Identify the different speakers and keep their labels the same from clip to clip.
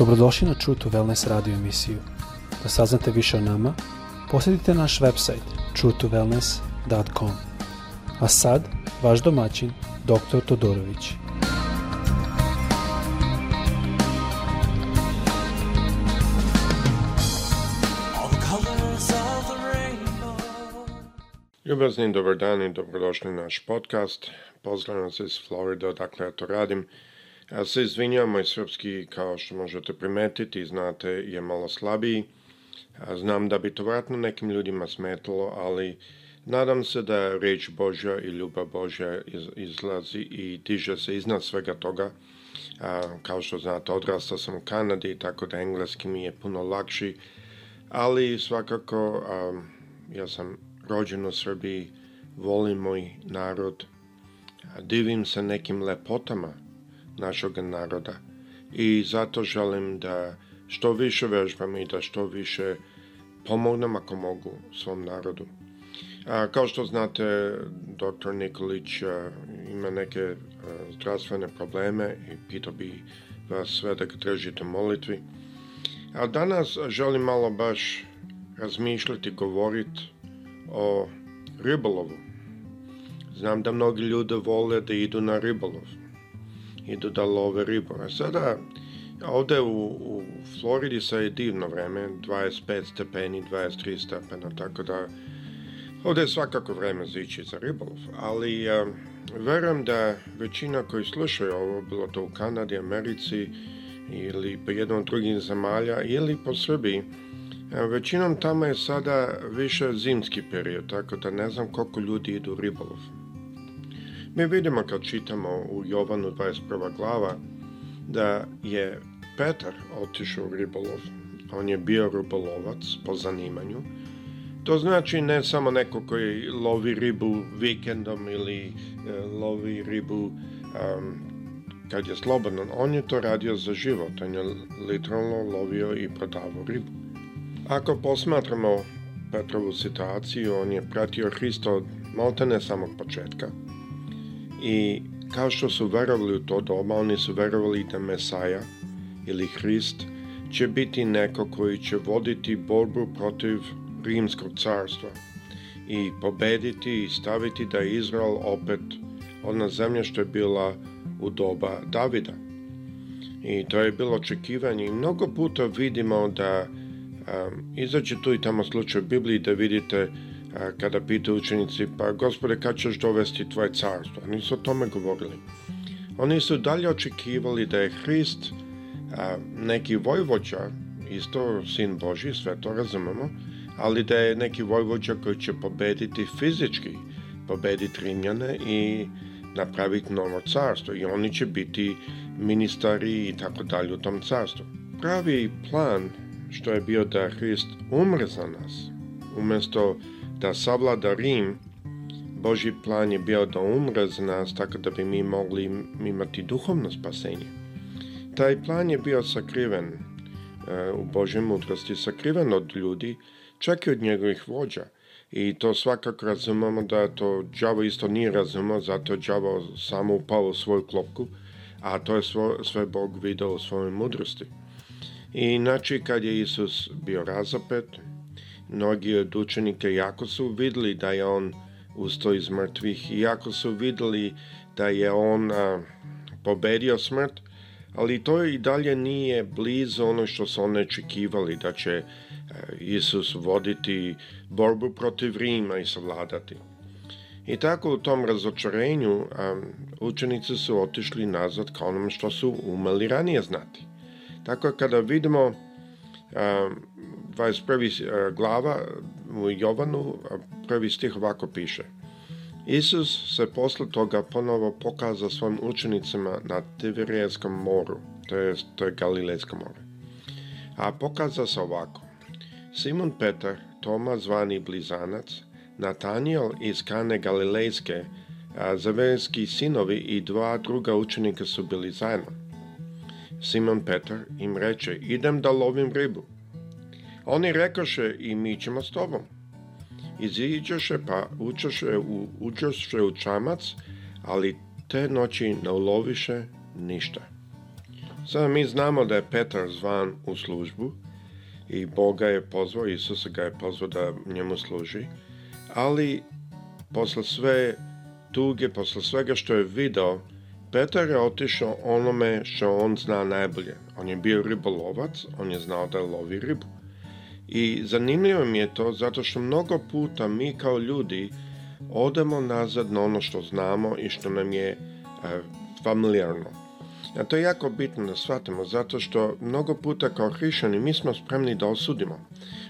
Speaker 1: Dobrodošli na True to Wellness radio emisiju. Da saznate više o nama, posjetite naš website truetowellness.com. A sad, vaš domaćin, dr. Todorović.
Speaker 2: Ljubazni, dobar dan i dobrodošli na naš podcast. Pozdravljam vas iz Florida, odakle ja to radim. Ja se izvinjam, moj srpski, kao što možete primetiti, znate, je malo slabiji. Znam da bi to vratno nekim ljudima smetalo, ali nadam se da reč Božja i ljubav Božja izlazi i diže se iznad svega toga. Kao što znate, odrastao sam u Kanadi, tako da engleski mi je puno lakši, ali svakako ja sam rođen u Srbiji, volim moj narod, divim se nekim lepotama našeg naroda i zato želim da što više vežbam i da što više pomognem ako mogu svom narodu. A, kao što znate, dr. Nikolić a, ima neke a, zdravstvene probleme i pitao bi vas sve da ga držite molitvi. A danas želim malo baš razmišljati, govoriti o ribolovu. Znam da mnogi ljudi vole da idu na ribolov idu da love ribu. A sada, ovde u, u Floridi sa je divno vreme, 25 stepeni, 23 stepena, tako da ovde je svakako vreme za ići za ribolov, ali a, verujem da većina koji slušaju ovo, bilo to u Kanadi, Americi ili po jednom drugim zemalja ili po Srbiji, Većinom tamo je sada više zimski period, tako da ne znam koliko ljudi idu u ribolov. Mi vidimo kad čitamo u Jovanu 21. glava da je Petar otišao u ribolov. On je bio ribolovac po zanimanju. To znači ne samo neko koji lovi ribu vikendom ili e, lovi ribu um, kad je slobodan. On je to radio za život. On je literalno lovio i prodavao ribu. Ako posmatramo Petrovu situaciju, on je pratio Hrista od maltene samog početka I kao što su verovali u to doba, oni su verovali da Mesaja ili Hrist će biti neko koji će voditi borbu protiv rimskog carstva i pobediti i staviti da je Izrael opet ona zemlja što je bila u doba Davida. I to je bilo očekivanje i mnogo puta vidimo da um, izađe tu i tamo slučaj u Bibliji da vidite kada pita učenici, pa gospode, kad ćeš dovesti tvoje carstvo? Oni su o tome govorili. Oni su dalje očekivali da je Hrist neki vojvođa, isto sin Boži, sve to razumemo, ali da je neki vojvođa koji će pobediti fizički, pobediti Rimljane i napraviti novo carstvo i oni će biti ministari i tako dalje u tom carstvu. Pravi plan što je bio da Hrist umre za nas, umesto da savlada Rim, Boži plan je bio da umre za nas tako da bi mi mogli imati duhovno spasenje. Taj plan je bio sakriven uh, u Božoj mudrosti, sakriven od ljudi, čak i od njegovih vođa. I to svakako razumemo da to đavo isto nije razumeo, zato je đavo samo upao u svoju klopku, a to je svo, sve Bog video u svojoj mudrosti. I znači kad je Isus bio razapet, Mnogi od učenika jako su videli da je on usto iz mrtvih i jako su videli da je on a, pobedio smrt, ali to i dalje nije blizu ono što su oni očekivali, da će a, Isus voditi borbu protiv Rima i savladati. I tako u tom razočarenju a, učenici su otišli nazad ka onom što su umeli ranije znati. Tako kada vidimo a, 21. E, glava u Jovanu, prvi stih ovako piše. Isus se posle toga ponovo pokazao svojim učenicima na Tiberijskom moru, to je, to je Galilejsko more. A pokazao se ovako. Simon Petar, Toma zvani Blizanac, Natanijel iz Kane Galilejske, a Zaverski sinovi i dva druga učenika su bili zajedno. Simon Petar im reče, idem da lovim ribu. Oni rekoše i mi ćemo s tobom. Iziđoše pa učoše u, uđoše u čamac, ali te noći ne uloviše ništa. Sada mi znamo da je Petar zvan u službu i Boga je pozvao, Isusa ga je pozvao da njemu služi, ali posle sve tuge, posle svega što je video, Petar je otišao onome što on zna najbolje. On je bio ribolovac, on je znao da lovi ribu. I zanimljivo mi je to zato što mnogo puta mi kao ljudi odemo nazad na ono što znamo i što nam je e, familijarno. A to je jako bitno da shvatimo, zato što mnogo puta kao hrišćani mi smo spremni da osudimo.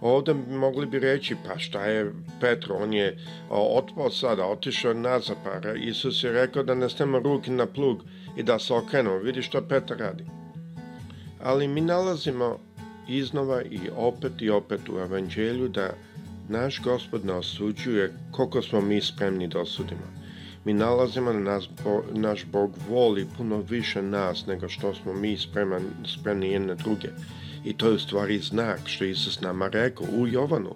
Speaker 2: Ovde mogli bi reći, pa šta je Petro, on je otpao sada, otišao na zapara, Isus je rekao da ne stema ruki na plug i da se okrenemo, vidi što Petar radi. Ali mi nalazimo iznova i opet i opet u evanđelju da naš gospod ne osuđuje koliko smo mi spremni da osudimo mi nalazimo da nas, naš Bog voli puno više nas nego što smo mi spreman, spremni jedne druge. I to je u stvari znak što Isus nama rekao u Jovanu,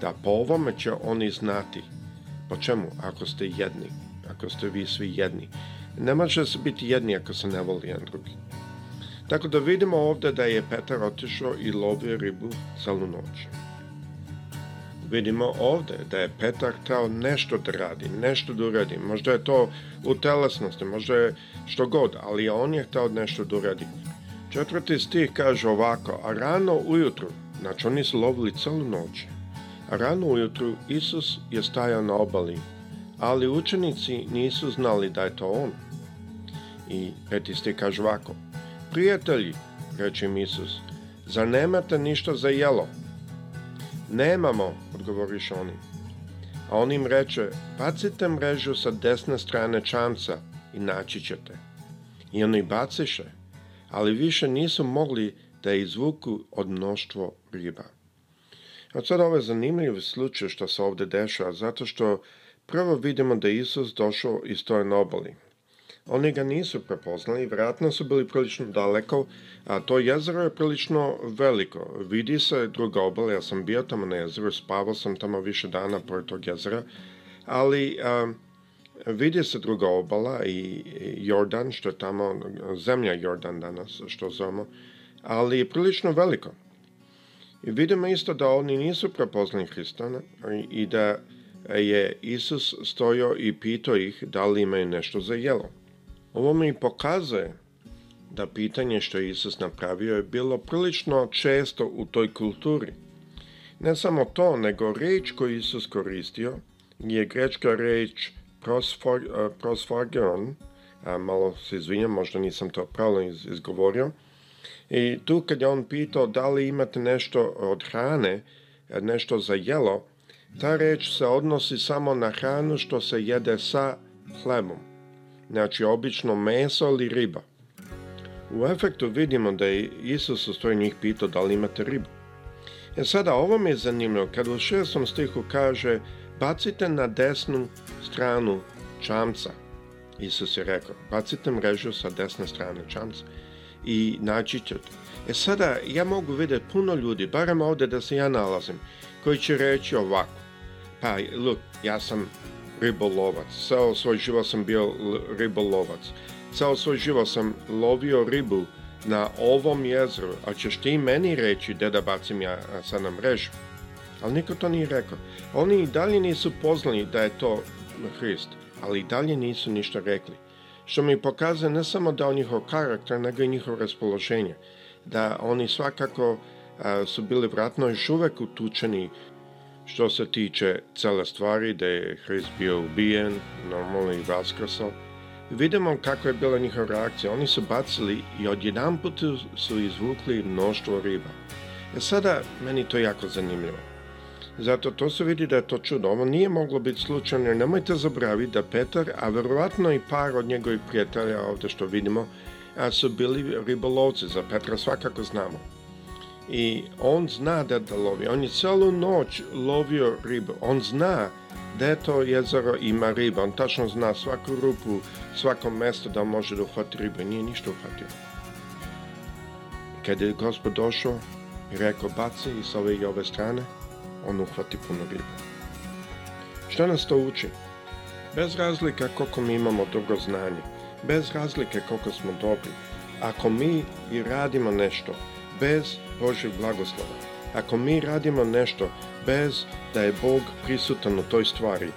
Speaker 2: da po ovome će oni znati. Po čemu? Ako ste jedni, ako ste vi svi jedni. Ne može se biti jedni ako se ne voli jedan drugi. Tako da vidimo ovde da je Petar otišao i lovio ribu celu noć vidimo ovde da je Petar hteo nešto da radi, nešto da uradi. Možda je to u telesnosti, možda je što god, ali on je hteo nešto da uradi. Četvrti stih kaže ovako, a rano ujutru, znači oni su lovili celu noć, a rano ujutru Isus je stajao na obali, ali učenici nisu znali da je to on. I peti stih kaže ovako, prijatelji, reče im Isus, zar nemate ništa za jelo? Nemamo, odgovoriš oni. A on im reče, bacite mrežu sa desne strane čamca i naći ćete. I oni baciše, ali više nisu mogli da izvuku od mnoštvo riba. A sad ovo je zanimljiv slučaj što se ovde dešava, zato što prvo vidimo da Isus došao iz toj obali. Oni ga nisu prepoznali, vratno su bili prilično daleko, a to jezero je prilično veliko. Vidi se druga obala, ja sam bio tamo na jezeru, spavao sam tamo više dana pored tog jezera, ali a, vidi se druga obala i Jordan, što je tamo, zemlja Jordan danas, što zovemo, ali je prilično veliko. I vidimo isto da oni nisu prepoznali Hristana i da je Isus stojao i pitao ih da li imaju nešto za jelo. Ovo mi pokazuje da pitanje što je Isus napravio je bilo prilično često u toj kulturi. Ne samo to, nego reč koju Isus koristio je grečka reč prosfor, prosforgeron, a malo se izvinjam, možda nisam to pravilno iz, izgovorio, i tu kad je on pitao da li imate nešto od hrane, nešto za jelo, ta reč se odnosi samo na hranu što se jede sa hlebom znači obično meso ili riba. U efektu vidimo da je Isus u stvari njih pitao da li imate ribu. E sada, ovo mi je zanimljivo, kad u šestom stihu kaže bacite na desnu stranu čamca. Isus je rekao, bacite mrežu sa desne strane čamca i naći ćete. E sada, ja mogu vidjeti puno ljudi, barem ovde da se ja nalazim, koji će reći ovako, pa, look, ja sam ribolovac. Ceo svoj život sam bio ribolovac. Ceo svoj život sam lovio ribu na ovom jezeru, a ćeš ti meni reći gde da bacim ja sad na mrežu? Ali niko to nije rekao. Oni i dalje nisu poznali da je to Hrist, ali i dalje nisu ništa rekli. Što mi pokazuje ne samo da o njihov karakter, nego i njihov raspoloženje. Da oni svakako a, su bili vratno još uvek utučeni Što se tiče cele stvari, da je Hrist bio ubijen, normalno i vaskrasao, vidimo kako je bila njihova reakcija. Oni su bacili i odjedan put su izvukli mnoštvo riba. E sada, meni to jako zanimljivo. Zato to se vidi da je to čudo. Ovo nije moglo biti slučajno, jer nemojte zabraviti da Petar, a verovatno i par od njegovih prijatelja ovde što vidimo, su bili ribolovci. Za Petra svakako znamo i on zna da da lovi. On je celu noć lovio ribu. On zna da to jezero ima riba. On tačno zna svaku rupu, svako mesto da može da uhvati ribu. Nije ništa uhvatio. Kada je gospod došao i rekao baci i ove i ove strane, on uhvati puno riba. Šta nas to uči? Bez razlika koliko mi imamo dobro znanje, bez razlike koliko smo dobri, ako mi i radimo nešto bez Božeg blagoslova, ako mi radimo nešto bez da je Bog prisutan u toj stvari,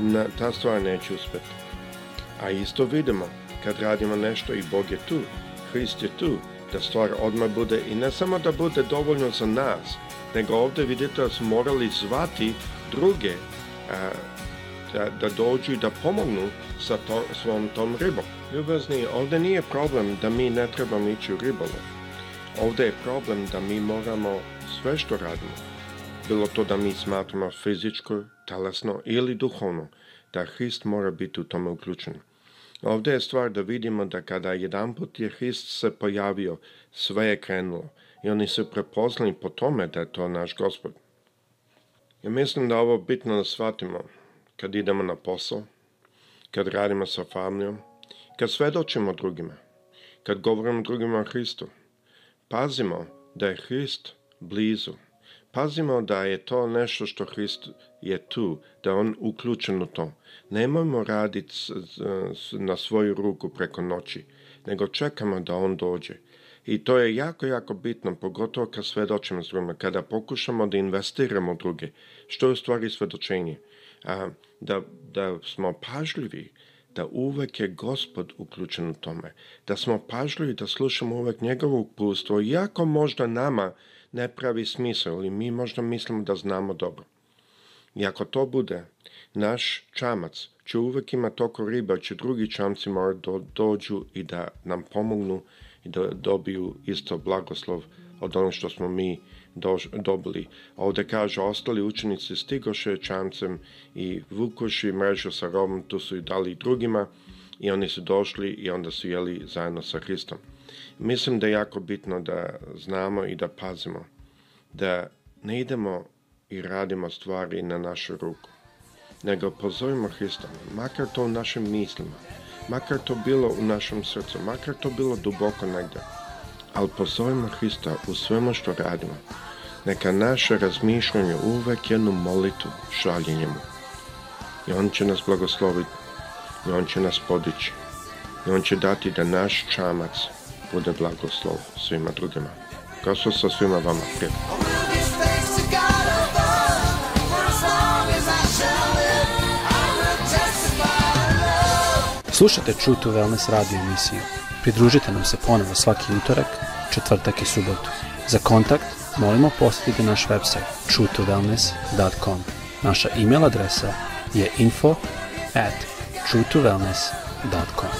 Speaker 2: na, ta stvar neće uspeti. A isto vidimo, kad radimo nešto i Bog je tu, Hrist je tu, da stvar odmah bude i ne samo da bude dovoljno za nas, nego ovde vidite da smo morali zvati druge a, da, da dođu i da pomognu sa to, svom tom ribom. Ljubazni, ovde nije problem da mi ne trebamo ići u ribolov. Ovde je problem da mi moramo sve što radimo, bilo to da mi smatramo fizičko, telesno ili duhovno, da Hrist mora biti u tome uključen. Ovde je stvar da vidimo da kada jedan put je Hrist se pojavio, sve je krenulo i oni su prepoznali po tome da je to naš gospod. Ja mislim da ovo bitno da shvatimo kad idemo na posao, kad radimo sa familijom, kad svedočimo drugima, kad govorimo drugima o Hristu. Pazimo da je Hrist blizu. Pazimo da je to nešto što Hrist je tu, da on uključen u to. Nemojmo raditi na svoju ruku preko noći, nego čekamo da on dođe. I to je jako, jako bitno, pogotovo kad svedočimo s drugima, kada pokušamo da investiramo u druge. Što je u stvari svedočenje? A, da, da smo pažljivi, da uvek je gospod uključen u tome, da smo pažljivi da slušamo uvek njegovo uputstvo, iako možda nama ne pravi smisao ili mi možda mislimo da znamo dobro. I ako to bude, naš čamac će uvek imati toko riba, će drugi čamci morati do, dođu i da nam pomognu i da dobiju isto blagoslov od onog što smo mi dož, dobili. Ovde kaže, ostali učenici stigoše čamcem i vukoši mrežu sa robom, tu su i dali drugima i oni su došli i onda su jeli zajedno sa Hristom. Mislim da je jako bitno da znamo i da pazimo, da ne idemo i radimo stvari na našu ruku, nego pozovimo Hrista, makar to u našim mislima, makar to bilo u našem srcu, makar to bilo duboko negde, ali pozovimo Hrista u svemu što radimo. Neka naše razmišljanje uvek jednu molitu šalje njemu. I on će nas blagosloviti, i on će nas podići, i on će dati da naš čamac bude blagoslov svima drugima. Gospod sa svima vama prijatelj.
Speaker 1: Slušajte True to Wellness radio emisiju. Pridružite nam se ponovo svaki utorak, četvrtak i subotu. Za kontakt molimo posjetite naš website truetowellness.com. Naša e-mail adresa je info at truetowellness.com.